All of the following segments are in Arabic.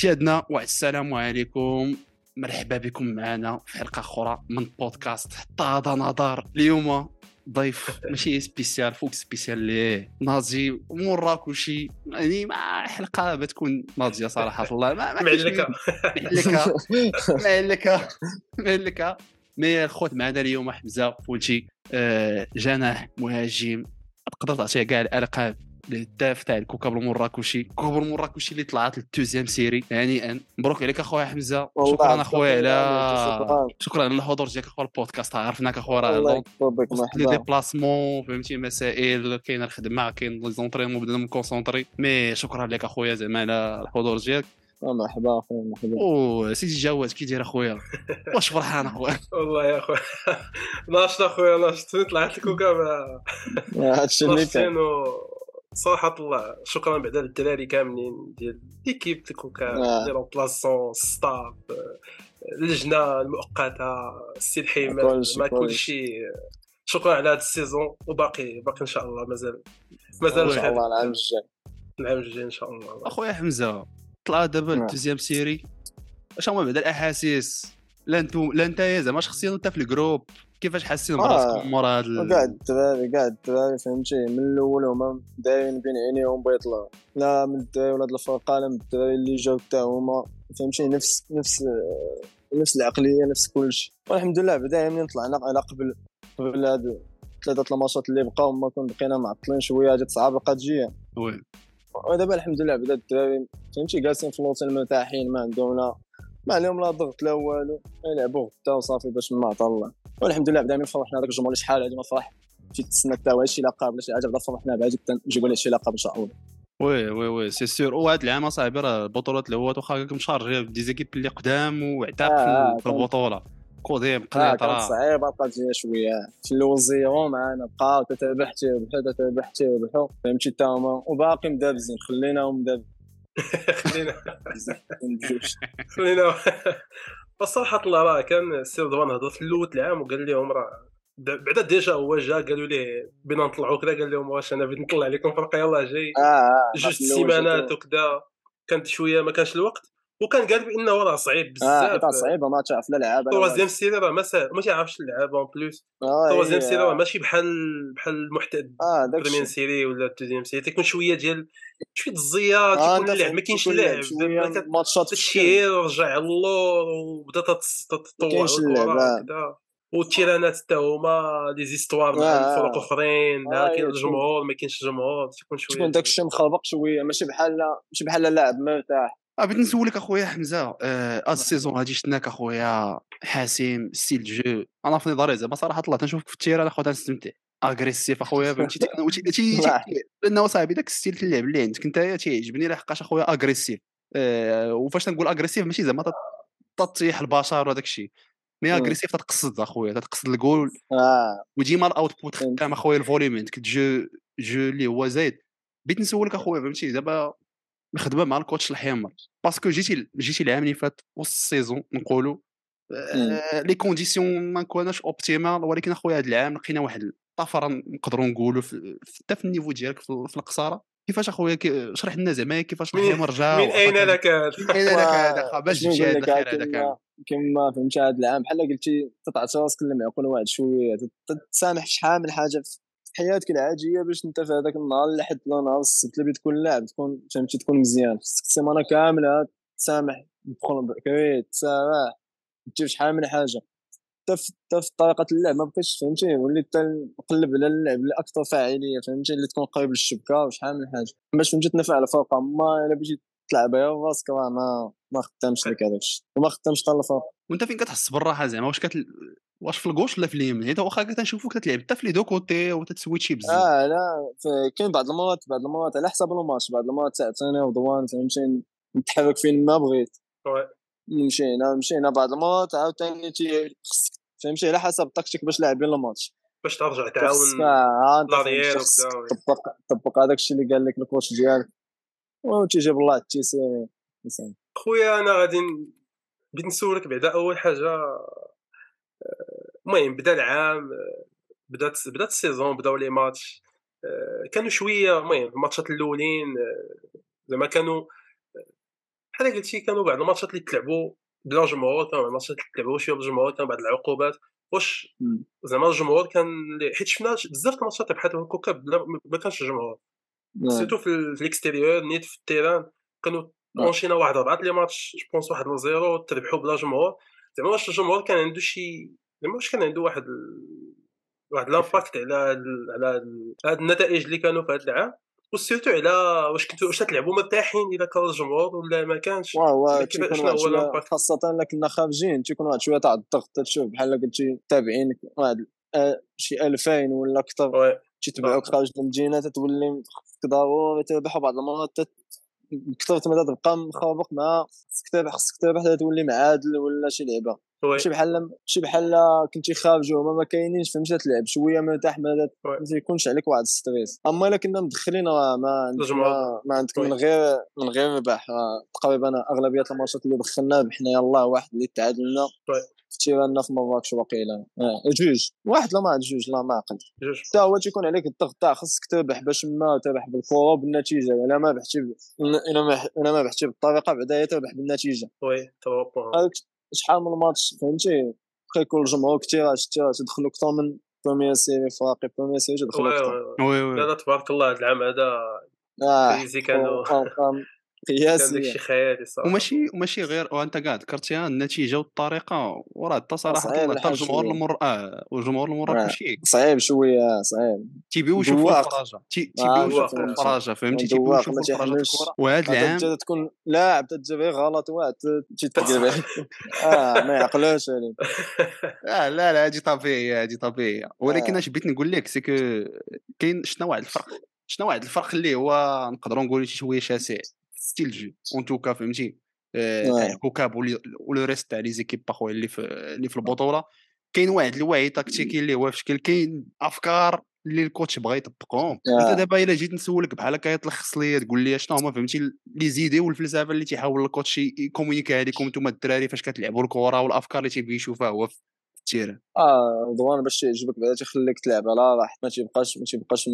تيادنا والسلام عليكم. مرحبا بكم معنا في حلقة أخرى من بودكاست حتى هذا نظر. اليوم ضيف ماشي سبيسيال فوق سبيسيال ليه؟ ناضي مورا كلشي يعني مع حلقة بتكون ناضية صراحة الله. ما ما معلكه معلكه معلكه معلكه مي الخوت معنا اليوم حمزه فولتي آه جناح مهاجم. تقدر تعطيه كاع الألقاب. الهداف تاع الكوكب المراكشي الكوكب المراكشي اللي طلعت لل deuxième série. هنيئا مبروك عليك أخويا حمزة. شكرا أخويا على شكراً. شكرا على الحضور ديالك أخويا البودكاست. عرفناك أخويا راه les déplacements فهمتي مسائل كاين الخدمة كاين les entraînements بدنا مكونسونطري. mais شكرا لك أخويا زعما على الحضور ديالك. آه، مرحبا أخويا مرحبا. أو سيدي جواد كي داير أخويا؟ واش فرحان أخويا؟ والله يا أخويا. ناشط أخويا ناشط. طلعت الكوكب آه، هادشي اللي كان. صراحة الله شكرا بعدا للدراري كاملين ديال l'équipe الكوكب آه. ديال بلاسون staff اللجنة المؤقتة السي الحيمة كلشي، ما كلشي. شكرا على هذا ال saison وباقي باقي إن شاء الله. مازال إن مازال شاء خير. الله العام الجاي. العام الجاي إن شاء الله. أخويا حمزة طلع دابا نعم. ال deuxième série. اش هما بعدا الأحاسيس. لا أنتو لا أنت زعما شخصيا أنت في ال groupe. كيفاش حاسين آه. براسكم مورا هاد ال- وكاع الدراري كاع الدراري فهمتي من الأول هما دايرين بين عينيهم بغا يطلعوا. لا من الدراري ولاد الفرقة لا من الدراري اللي جاو حتى هما فهمتي نفس نفس نفس العقلية نفس كلشي. والحمد لله بعدا ملي طلعنا على قبل قبل هاد ثلاثة الماتشات اللي بقاو ما كون بقينا معطلين شوية تصعب بقات تجي وي. ودابا الحمد لله بدا الدراري فهمتي جالسين في الوطن مرتاحين ما عندهم لا ما عليهم لا ضغط لا والو يلعبوا غدا وصافي باش ما عطا الله والحمد لله بدا من فرحنا هذاك الجمهور اللي شحال هادي ما فرح. في تسنى حتى هو شي لقب ولا شي حاجة بدا فرحنا بعد نجيبوا له شي لقب إن شاء الله. وي وي وي سي سور وهاد العام أصاحبي راه البطولات الاولى واخا راكم مشارجين دي زيكيب اللي قدام وعتاق آه، في- آه، في البطولة. كوديم قنيط كانت راه. صعيبة بقات جاية شوية. في الأول زيرو معانا بقاو تتابع تيربحوا تتابع تيربحوا. فهمتي حتى هما؟ وباقي مدابزين خليناهم خلينا. مدابزين بجوج خلينا. الصراحه الله راه كان السي رضوان هضر في الأول العام وقال لهم راه بعدا ديجا هو جا قالوا ليه بينا نطلعوا كذا قال لهم واش أنا بغيت نطلع لكم فرقه يلاه جاي آه آه جوج سيمانات وكذا كانت شوية ما كانش الوقت. وكان قال بانه راه صعيب آه بزاف حيت صعيبه ما تعرف لا لعابة. توازيام سيري راه ما ما تعرفش اللعاب اون آه، توازيام هي- سيري راه ماشي بحال بحال المحتوى آه بريمير سيري ولا الدوزيام سيري تيكون شوية ديال شوية الزيات آه، تيكون اللعب ما كاينش اللعب ماتشات. الشير رجع اللور وبدا تت- تتطوع كاينش اللعب، الكره آه. وكذا والتيرانات حتى هما دي زيستوار مع آه، الفرق آه. اخرين آه، كاين هي الجمهور ما كاينش الجمهور تيكون شوية تكون داك الشيء مخربق شوية ماشي بحال ماشي بحال اللاعب مرتاح آه بغيت نسولك أخويا حمزة آه، هاد السيزون هادي شفناك أخويا حاسم ستيل جو. أنا في نظري زعما صراحة الله تنشوفك في التيران أخويا تنستمتع agressif أخويا فهمتي؟ تي- لأنه صاحبي داك ال style تاع اللعب اللي عندك. أنت تيعجبني لحقاش أخويا agressif. آه، وفاش تنقول agressif ماشي زعما تطيح البشر وداك الشيء. mais. agressif تتقصد أخويا تتقصد الجول. وديما ال output. خدام أخويا ال volume عندك jeu jeu اللي هو زايد. بغيت نسولك أخويا فهمتي؟ دابا الخدمه مع ال coach الحمر. parce que جيتي جيتي العام اللي فات وسط ال saison نقولوا آه، les conditions ما كوناش optimales ولكن أخويا هذا العام لقينا واحد الطفرة نقدروا نقولوا حتى في ال niveau ديالك في القصاره كيفاش أخويا كي- شرح لنا زعما كيفاش الحمر جا من أين لك؟ هذا؟ من أين لك هذا؟ باش نقول هذا الخير هذا كامل. كما فهمتي هذا العام. بحال قلتي تتعطي راسك المعقول واحد شوية في شحال من حاجة حياتك العادية باش انت في هذاك النهار اللي حد ولا نهار السبت اللي بتكون لاعب تكون فهمتي تكون مزيان. خصك السيمانة كاملة تسامح تدخل بكري تسامح تجيب شحال من حاجة. حتى في طريقة اللعب ما بقيتش فهمتي؟ وليت نقلب على اللعب اللي أكثر فاعلية فهمتي؟ اللي تكون قريب للشبكة وشحال من حاجة. باش فهمتي تنفع على الفرقة ما إلا بغيتي تلعبها راسك راه ما ما خدامش لك هذاك الشيء وما خدامش حتى الفرقة. وانت فين كتحس بالراحة زعما واش كت واش في ال gauche ولا في اليمين؟ حيت واخا كتنشوفوك تتلعب حتى في les deux côtés وتتسويتشي بزاف آه لا كاين بعض المرات بعض المرات على حسب الماتش. بعض المرات تعطيني رضوان فهمتي نتحرك فين ما بغيت. oui. مشينا مشينا بعض المرات عاوتاني تي خصك فهمتي على حسب التكتيك باش لاعبين الماتش. باش ترجع تعاون آه، أنت l'arrière. تطبق تطبق هذاك الشيء اللي قال لك ال coach ديالك. وتيجي بالله التيسير خويا أنا غادي بغيت نسولك بعدا أول حاجة آه، المهم بدأ العام آه، بدأت بدأت ال saison بداو les matchs آه، كانوا شوية المهم الماتشات الأولين زعما كانوا بحال قلتي كانوا بعض الماتشات اللي تلعبوا بلا جمهور كانوا بعض الماتشات اللي تلعبوا شوية بالجمهور كانوا بعض العقوبات واش. زعما الجمهور كان حيت شفنا بزاف د الماتشات بحال بلا ما كانش الجمهور نعم. سيرتو في ال extérieur نيت في ال terrain كانوا. enchaîn ينا واحد اربعه les matchs je pense واحد ل zéro تربحوا بلا جمهور. زعما واش الجمهور كان عنده شي زعما واش كان عنده واحد. واحد l'impact على ال- على ال- هاد النتائج اللي كانوا في هاد العام. وسيرتو على واش كنتوا واش تلعبوا مرتاحين اذا كان الجمهور ولا ما كانش. واه واه تيكون واحد؟ خاصة الا كنا خارجين تيكون واحد شوية تاع الضغط تشوف بحال قلتي تابعين واحد آه، شي 2000 ولا أكثر. تيتبعوك خارج المدينة تتولي خصك ضروري تربح وبعض المرات كثرت ما تبقى مخابق مع خصك تربح خصك تربح حتى تولي معادل ولا شي لعبة. ماشي بحال ماشي بحال كنتي خارج وهما ما كاينينش فهمتي تلعب شوية مرتاح ما تيكونش عليك واحد stress أما إلا كنا مدخلين راه ما. ما, ما عندك. من غير من غير ربح. تقريبا أغلبية الماتشات اللي دخلنا ربحنا يلاه واحد اللي تعادلنا. oui. في مراكش واقيلا. آه، جوج. واحد لا ما عاد جوج لا ما عقل. جوج. حتى هو تيكون عليك الضغط تاع خصك تربح باش ما تربح بالكره وبالنتيجه إلا ما ربحتي ب- إلا ما ربحتي بالطريقة بعدا تربح بالنتيجة. oui شحال من ماتش فهمتي؟ بقى يكون الجمهور كثير شتي تدخلوا أكثر من بروميير سيري فاقي بروميير سيري تدخلوا وي أكثر. وي وي. لا تبارك الله هذا العام هذا آه كريزي كانوا ارقام كان قياسيه داكشي خيالي صراحة وماشي وماشي غير وأنت كاع ذكرتيها النتيجة والطريقة وراه حتى صراحة حتى الجمهور. المر آه والجمهور آه. المراكشي صعيب شوية صعيب تيبيو يشوفوا. الفراجة تي- آه، تيبيو دواق، يشوفوا فهمتي. الفراجة فهمتي تيبيو يشوفوا الفراجة. الكره وهذا هذا العام تكون لاعب تجي غير غلط واحد تيتقلب آه ما يعقلوش عليك لا لا لا هذه طبيعية هذه طبيعية ولكن آه. أش بغيت نقول لك سي كاين شنا واحد الفرق شنا واحد الفرق اللي هو نقدروا نقولوا شي شوية شاسع style de jeu en tout cas فهمتي ولي- و le reste تاع les équipes اخويا اللي في اللي في البطوله كاين واحد الوعي تكتيكي اللي هو في شكل كاين افكار اللي ال coach بغا يطبقهم. انت دابا الا جيت نسولك بحال هكا تلخص لي تقول لي شنو هما فهمتي les idées والفلسفه اللي تيحاول ال coach ي communiquer عليكم نتوما الدراري فاش كتلعبوا الكره والافكار اللي تيبغي يشوفها هو ال terrain آه رضوان باش يعجبك بعدا تيخليك تلعب على راحت ما تيبقاش ما تيبقاش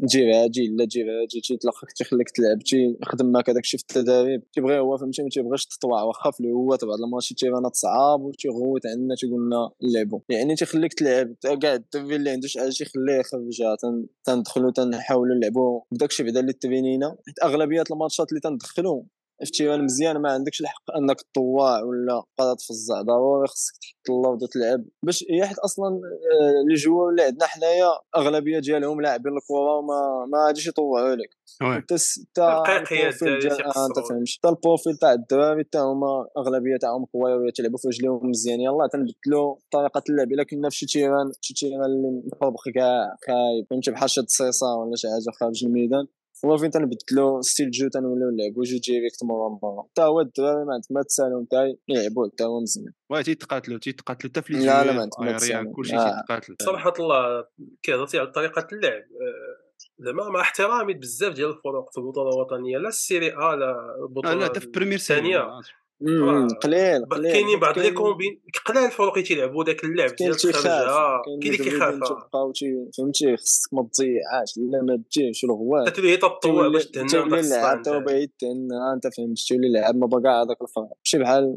تجيب هادي لا تجيب هادي تيطلقك تيخليك تلعب تيخدم معاك هذاك الشيء في التدريب تيبغي هو فهمتي ما تيبغيش تطوع واخا في الهوا تبع الماتش تيبانات صعاب وتيغوت عندنا تيقول لنا نلعبوا يعني تيخليك تلعب كاع الدري اللي عنده شي حاجة تيخليه يخرجها تن- تندخلوا تنحاولوا نلعبوا بداك الشيء بعدا اللي تبينينا حيت أغلبية الماتشات اللي تندخلوا في terrain مزيان ما عندكش الحق أنك تطوع ولا قادر تفزع. ضروري خصك تحط الأرض وتلعب باش هي حيت أصلا آه، les joueurs اللي عندنا حنايا أغلبية ديالهم لاعبين الكره وما ما غاديش يطوعوا لك. انت انت آه، أنت تيقصروا. فهمتش حتى ال profil تاع الدراري حتى هما أغلبية تاعهم قوايا تيلعبوا في رجليهم مزيان. يلاه تنبدلوا طريقة اللعب. إلا كنا في شي terrain شي terrain اللي مطبق كاع خايب. فهمتي؟ بحال شاد صيصه ولا شي حاجة خارج الميدان. هو فين تنبدلوا style de jeu تنوليو نلعبوا jeu direct مره مره حتى هو الدراري ما عندك ما تسالهم حتى يلعبوا حتى هو مزيان. oui تيتقاتلوا تيتقاتلوا حتى في لي لا، لا، ما عندك ما تسالم. كلشي آه. تيتقاتل صراحة الله كي هضرتي على طريقة اللعب. آه، زعما مع احترامي بزاف ديال الفروق في البطولة الوطنية لا ال série A لا البطوله لا حتى في première série الثانية. آه، قليل قليل. كاينين بعض les combines قلال الفروق اللي تيلعبوا داك اللعب ديال تيخاف الخارجة. كاين اللي كيخاف آه. تيبقاو تي- فهمتي؟ خصك ما تضيعهاش لا ما تجيش الغوات هي تطوع تولي باش تهنى تولي تو بعيد تهنى انت فهمت تولي لاعب ما بقى هذاك الفرق ماشي بحال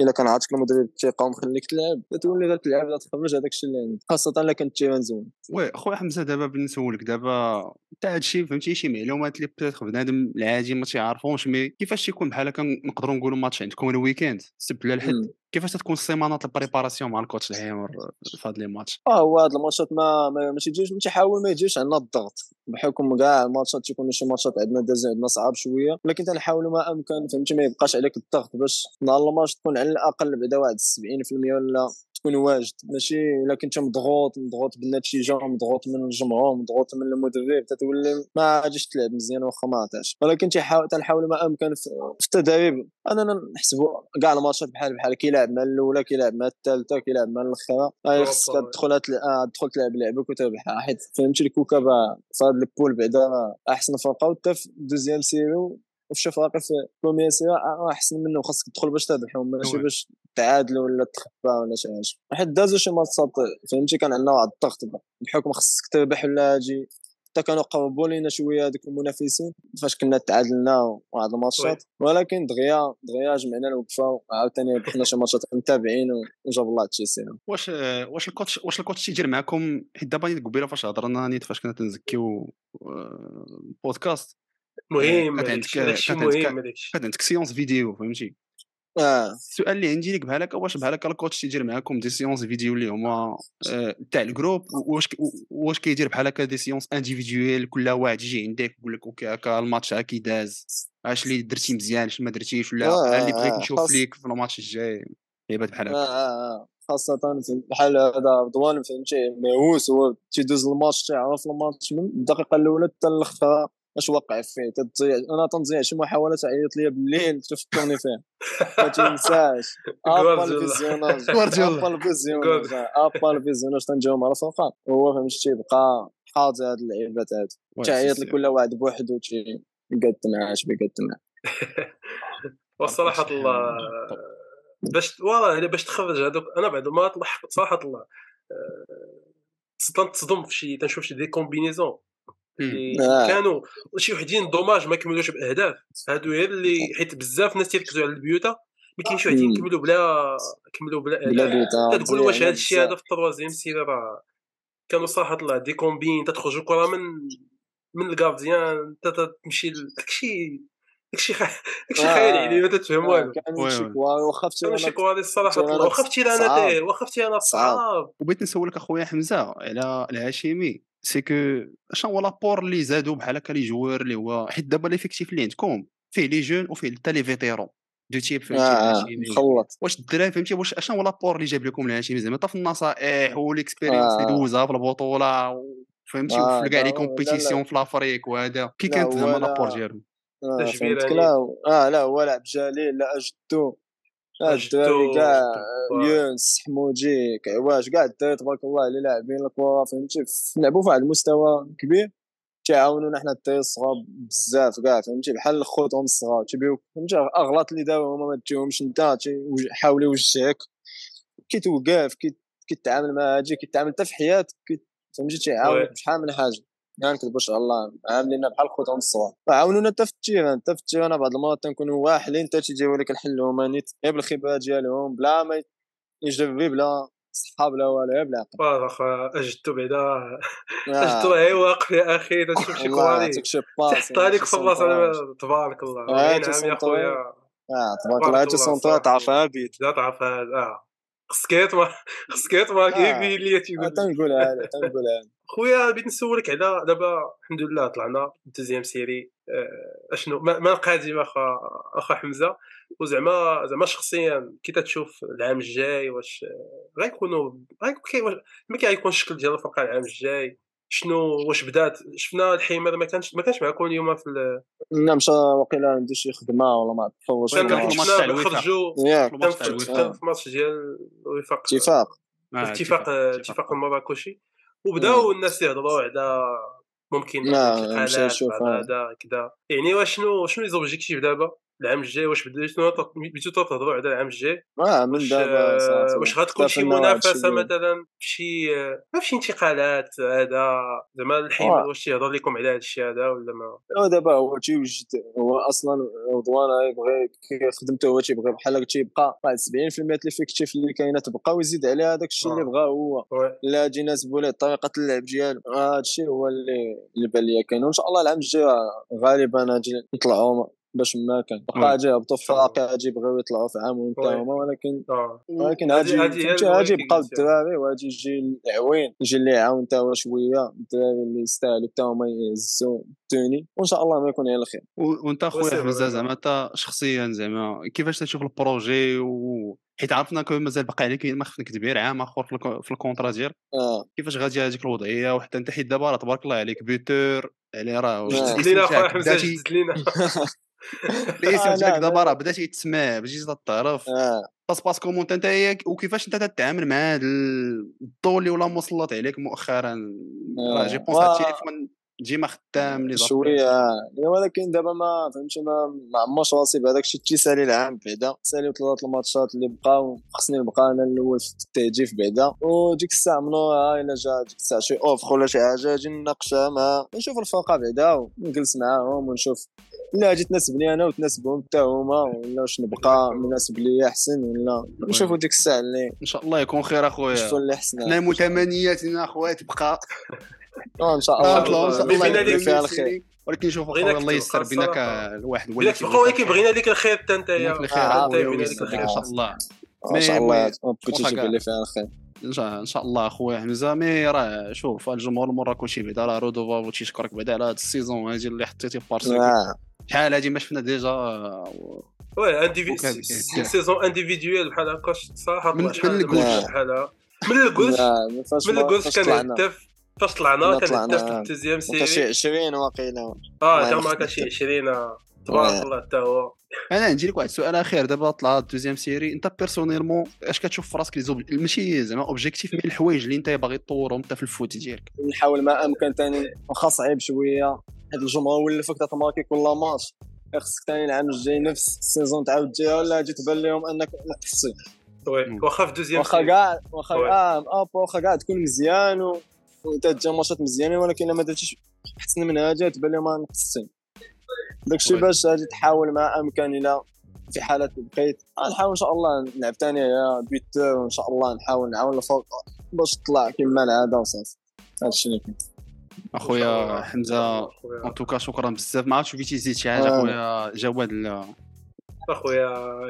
إلا كان عاطيك المدرب الثقة ومخليك تلعب تولي غير تلعب لا تخرج هذاك الشيء اللي عندك. خاصة إلا كنت terrain زوين oui خويا حمزة دابا بغيت نسولك دابا انت هادشي فهمتي شي معلومات اللي بتات بنادم العادي ما تيعرفهمش mais كيفاش تيكون بحال هكا نقدروا نقولوا ماتش عندكم ال week-end السبت ولا الحد. كيفاش تكون السيمانة ت ال préparation مع ال coach الحمر في هاد les matchs؟ آه هو هاد الماتشات ما ما ما تيجيوش ما يجيوش عندنا الضغط بحكم كاع الماتشات تيكونوا شي ماتشات عندنا دازين عندنا صعاب شوية ولكن تنحاولوا ما أمكن فهمتي؟ ما يبقاش عليك الضغط باش نهار الماتش تكون على الأقل بعدا واحد 70% ولا تكون واجد. ماشي إلا كنت مضغوط مضغوط بالنتيجة مضغوط من الجمهور مضغوط من المدرب تتولي ما غاديش تلعب مزيان واخا ما عطاش. ولكن تيحاول تنحاول ما أمكن في التدريب. اننا نحسبوا كاع الماتشات بحال بحال كيلعب مع الأولى كيلعب مع الثالثة كيلعب مع بالضبط، خصك آه. تدخل آه، تدخل تلعب لعبك وتربحها حيت فهمتي الكوكبه في هذا ال poule بعدا أحسن فرقة. وحتى في deuxième série وفي شي فرق في première série آه، أحسن منه خاصك تدخل باش تربحهم ماشي. باش تعادلوا ولا تخفى ولا شي حاجة. حيت دازوا شي ماتشات فهمتي؟ كان عندنا واحد الضغط بحكم خصك تربح ولا هاجي حتى كانوا قربوا لينا شوية هذوك المنافسين فاش كنا تعادلنا واحد الماتشات. ولكن دغيا دغيا جمعنا الوقفة وعاوتاني بقينا شي ماتشات متابعين وجاب الله تشيلسي واش واش ال coach واش ال coach تيدير معكم حيت دابا نيت قبيلة فاش هضرنا نيت فاش كنا تنزكيو بودكاست. مهم كانت هادشي عندك هادشي كانت عندك مهم هادشي. كانت عندك séance vidéo فهمتي؟ آه. السؤال اللي عندي لك بحال هكا واش بحال هكا ال coach تيدير معاكم des séances vidéo اللي هما آه، تاع ال groupe واش واش كيدير بحال هكا des séances individuelles كل واحد يجي عندك يقول لك OK هكا الماتش ها كي داز اش اللي درتي مزيان اش ما درتيش؟ ولا آه، اللي آه، بغيت آه، نشوف خاص- ليك في الماتش الجاي؟ لعبات بحال هكا آه خاصة بحال هذا رضوان فهمتي؟ مهووس هو تيدوز الماتش تيعرف الماتش من الدقيقة الأولى حتى الأخرى اش وقع فيه؟ تضيع أنا تنضيع شي محاولة تعيط ليا بالليل تفكرني فيه ما تنساش. ال visionnage جوارديولا. ابا ال visionnage ابا ال visionnage تنجاوب على فوقا هو فهمتي تيبقى حاضر هاد اللعيبات هاد. تعيط لكل واحد بوحدو تي يقد معاه اش بيقد معاه وصراحة شحال الله. باش والله الا باش تخرج هذوك أنا بعد ما طلع صراحة الله. آه، تنتصدم في شي تنشوف شي دي كومبينيزون آه. كانوا شي وحدين دوماج ما كملوش بأهداف هادو هي اللي حيت بزاف الناس تيركزوا على البيوتا ما كاينش شي وحدين. كملوا بلا كملوا بلا بلا اهداف بيوتا تتقول واش هذا الشيء هذا. في التروازيام سيري راه كانوا صراحة طلع دي كومبين تتخرج الكره من من الكارديان تمشي داكشي داكشي خ- داكشي آه. خيال علمي ما تتفهم آه، والو واخا شي كوالي الصراحة واخا فتي أنا واخا فتي أنا صعاب. صعاب وبغيت نسولك أخويا حمزة على الهاشمي سي كو شنو هو لابور اللي زادوا بحال هكا لي جوار اللي هو حيت دابا ليفيكتيف اللي عندكم فيه لي جون وفيه حتى لي فيتيرون دو تيب فهمتي الهاشمي مخلط واش الدراري فهمتي واش اشنو هو لابور اللي جاب لكم الهاشمي زعما حتى في النصائح والاكسبيريونس اللي آه. دوزها في البطولة فهمتي آه، وفي كاع لي. كومبيتيسيون في لافريك وهذا كي كانت زعما لابور ديالهم آه. لا هو لعب جليل لا أجدو الدراري كاع. يونس حمودي كعواش كاع الدراري تبارك الله اللي لاعبين الكره فهمتي لعبوا في واحد المستوى كبير تيعاونونا حنا الدراري الصغار بزاف كاع فهمتي بحال خوتهم الصغار تيبيو فهمتي أغلاط اللي داو هما ما تجيهمش انت حاول يوجهك كي توقف كي كيتعامل مع هادي كيتعامل حتى في حياتك فهمتي تيعاونك وي. بشحال من حاجة. ما نكذبوش على الله عاملين بحال خوتهم الصغار عاونونا حتى في التيران حتى في التيران بعض المرات تنكونوا واحلين حتى تيجيو لك الحل هما نيت غير بالخبره ديالهم بلا ما يجربي بلا صحاب لا والو غير بالعقل واخا أجدتو بعدا آه. أجدتو هي واقف يا أخي تشوف شي باس تحط عليك في. أنا- تبارك الله آه، عين تي عام يا. خويا آه تبارك الله تبارك هاتو صراحة. تعرفها بيت لا تعرف هذا آه خصك ما خصك ما آه. كيبين لي آه، تيقول تنقولها تنقولها. خويا بغيت نسولك على دابا الحمد لله طلعنا deuxième série آه، أشنو؟ ما ما القادم أخا أخا حمزة. وزعما زعما شخصيا كي تتشوف العام الجاي واش آه، غيكونوا غيكون ما كيكون الشكل ديال الفرقه العام الجاي؟ شنو؟ واش بدات؟ شفنا الحمار ما كانش ما كانش معكم اليوم في ال- لا مشى وقيلا عنده شي خدمة ولا ما تفوش كان كان في ولا- الماتش تاع شفنا الوفاق. خرجوا ياك في الماتش كان في الماتش ديال الوفاق اتفاق آه، اتفاق. اتفاق المراكشي. وبداو الناس يهضروا على ممكن بعد آه. هذا كذا. يعني واش شنو شنو les objectifs دابا؟ العام الجاي واش بديتوا بديتوا تهضروا على العام الجاي آه من دابا. واش غتكون شي منافسة. مثلا شي ما في شي انتقالات هذا زعما آه. واش تيهضر لكم على هذا الشيء هذا ولا ما هو دابا هو تيوجد هو أصلا رضوان يبغي خدمته هو تيبغي بحال هكا تيبقى واحد 70% الافكتيف اللي كاينة تبقى ويزيد عليها داك الشيء اللي. بغا هو. لا جي ناسبوا ليه طريقة اللعب ديالو هذا الشيء هو اللي اللي بان ليا كاين وإن شاء الله العام الجاي غالبا غادي نطلعوا باش ما كان. بقى غادي يهبطوا في. فراقي غادي يبغيو يطلعوا في عام وأنت. هما ولكن ولكن الوين غادي كي يبقاو. الدراري وغادي يجي العوين يجي اللي يعاون هو شوية. الدراري اللي يستاهلوا حتى هما يهزوا التوني وإن شاء الله ما يكون على خير. وأنت أخويا حمزه. زعما أنت شخصيا زعما كيفاش تشوف البروجي؟ و حيت عرفنا كون مازال باقي عليك ما خفنا كبير عام آخر في الكو- في الكونترا ديالك. آه. كيفاش غادي هذيك الوضعية؟ وحتى أنت حيت دابا راه تبارك الله عليك بيوتور يعني راه آه. جدد لينا أخويا حمزه جدد لينا. الاسم آه، لا، دابا. راه بداتي يتسمع بديتي تتعرف آه. باسباس كومون أنت وكيفاش أنت تتعامل مع هذا الضوء اللي ولا مسلط عليك مؤخرا؟ راه جي بونس هادشي اللي فما ديما خدام لي شوية آه. ولكن دابا ما فهمتي ما ما عمرش راسي بهذاك الشيء. تيسالي العام بعدا. سالي ثلاثة الماتشات اللي بقاو خصني نبقى أنا الأول في التهجيف بعدا. وديك الساعة منو؟ إلا جا ديك الساعة شي اوفر ولا شي حاجة أجي نناقشها مع نشوف الفرقة بعدا ونجلس معاهم ونشوف لا جيت تناسبني أنا وتناسبهم حتى هما ولا واش نبقى مناسب ليا أحسن ولا؟ نشوفوا ديك الساعة اللي إن شاء الله يكون خير أخويا. شفتوا اللي أحسن. حنا متمنياتنا أخويا تبقى. آه، إن شاء الله. ان شاء الله يكون فيها الخير. ولكن شوف أخويا الله يستر تبقى بينك الصراحة. الواحد بغيناك تبقى ولكن بغينا لك الخير حتى أنت بغيناك الخير. آه، إن شاء الله. إن شاء الله مي- كنتي واخا تجيب كاع. لي فيها الخير. إن شاء إن شاء الله أخويا. حمزه مي راه شوف الجمهور مرة كلشي بعدا راه رودوفا تيشكرك بعدا على هاد السيزون هادي اللي حطيتي في بارسا آه. شحال هادي ما شفنا ديجا آه، وي سيزون انديفيديوال بحال هكا صراحة من- الكوش. بحالها من الكوش من الكوش كان هداف فاش طلعنا كان. هداف في الدوزيام سيري. 20 واقيلا. آه يرحمه. معك شي 20 آه، تبارك وي. الله حتى هو أنا عندي لك واحد السؤال أخير. دابا طلع الدوزيام سيري. أنت بيرسونيلمون اش كتشوف في راسك؟ لي زوب ماشي زعما اوبجيكتيف من الحوايج اللي أنت باغي تطورهم انت في الفوت ديالك؟ نحاول ما أمكن ثاني واخا صعيب شوية. هاد الجمهور ولفك تتماركي كل ماتش. خصك ثاني العام الجاي نفس ال saison تعاود تجيها ولا جيت تبان لهم أنك نقصتي. واخا في deuxième واخا كاع واخا. آه اب واخا كاع تكون مزيان وأنت تجي ماتشات مزيانين ولكن ما درتيش احسن من هادي تبان لهم نقصتي داكشي. باش غادي تحاول ما أمكن إلى في حالة بقيت. غنحاول إن شاء الله نلعب ثاني يا بيتر وإن شاء الله نحاول نعاون الفرق باش تطلع كما العادة وصافي. هادشي اللي كاين أخويا حمزة ان توكا شكرا بزاف. ما عرفتش بغيتي تزيد شي حاجة آه. أخويا. جواد لا أخويا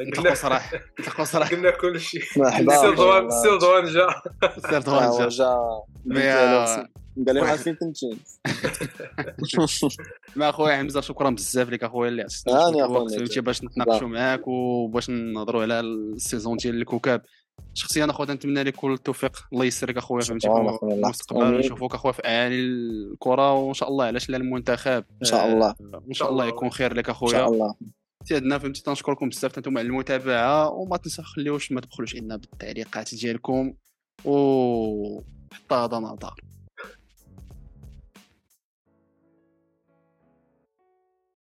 نطلقوا صراحة. نطلقوا صراحة. قلنا كل شيء. مرحبا. سير دوان سير دوان جا. سير دوان جا. مي- قال لي فين كنتي ما أخويا حمزة شكرا بزاف لك أخويا اللي عطيتنا هاني شوية أخويا وقت فهمتي باش نتناقشوا معاك وباش نهضروا على السيزون ديال الكوكب شخصيا أخويا نتمنى لك كل التوفيق. الله يسرك أخويا فهمتي في المستقبل. نشوفوك أخويا في أعالي الكرة وإن شاء الله علاش لا المنتخب. إن شاء الله. آه، وان شاء الله يكون خير لك إن شاء اخويا الله سيدنا فهمتي تنشكركم بزاف أنتم على المتابعة وما تنسى خليوش ما تبخلوش عنا بالتعليقات ديالكم و حتى هذا نظر